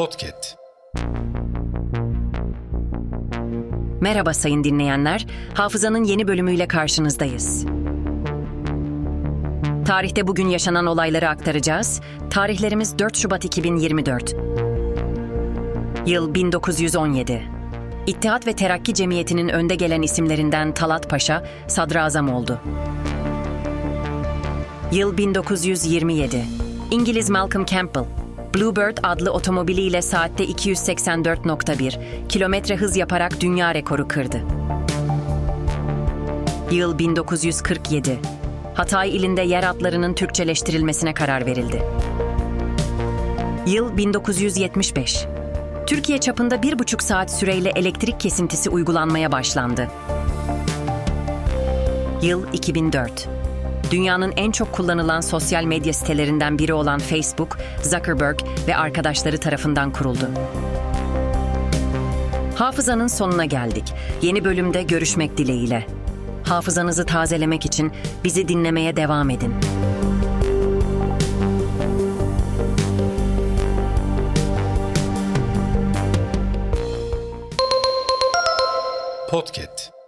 Podcast. Merhaba sayın dinleyenler. Hafızanın yeni bölümüyle karşınızdayız. Tarihte bugün yaşanan olayları aktaracağız. Tarihlerimiz 4 Şubat 2024. Yıl 1917. İttihat ve Terakki Cemiyeti'nin önde gelen isimlerinden Talat Paşa sadrazam oldu. Yıl 1927. İngiliz Malcolm Campbell, Bluebird adlı otomobiliyle saatte 284.1 kilometre hız yaparak dünya rekoru kırdı. Yıl 1947. Hatay ilinde yer adlarının Türkçeleştirilmesine karar verildi. Yıl 1975. Türkiye çapında bir buçuk saat süreyle elektrik kesintisi uygulanmaya başlandı. Yıl 2004. Dünyanın en çok kullanılan sosyal medya sitelerinden biri olan Facebook, Zuckerberg ve arkadaşları tarafından kuruldu. Hafızanın sonuna geldik. Yeni bölümde görüşmek dileğiyle. Hafızanızı tazelemek için bizi dinlemeye devam edin. Podcast.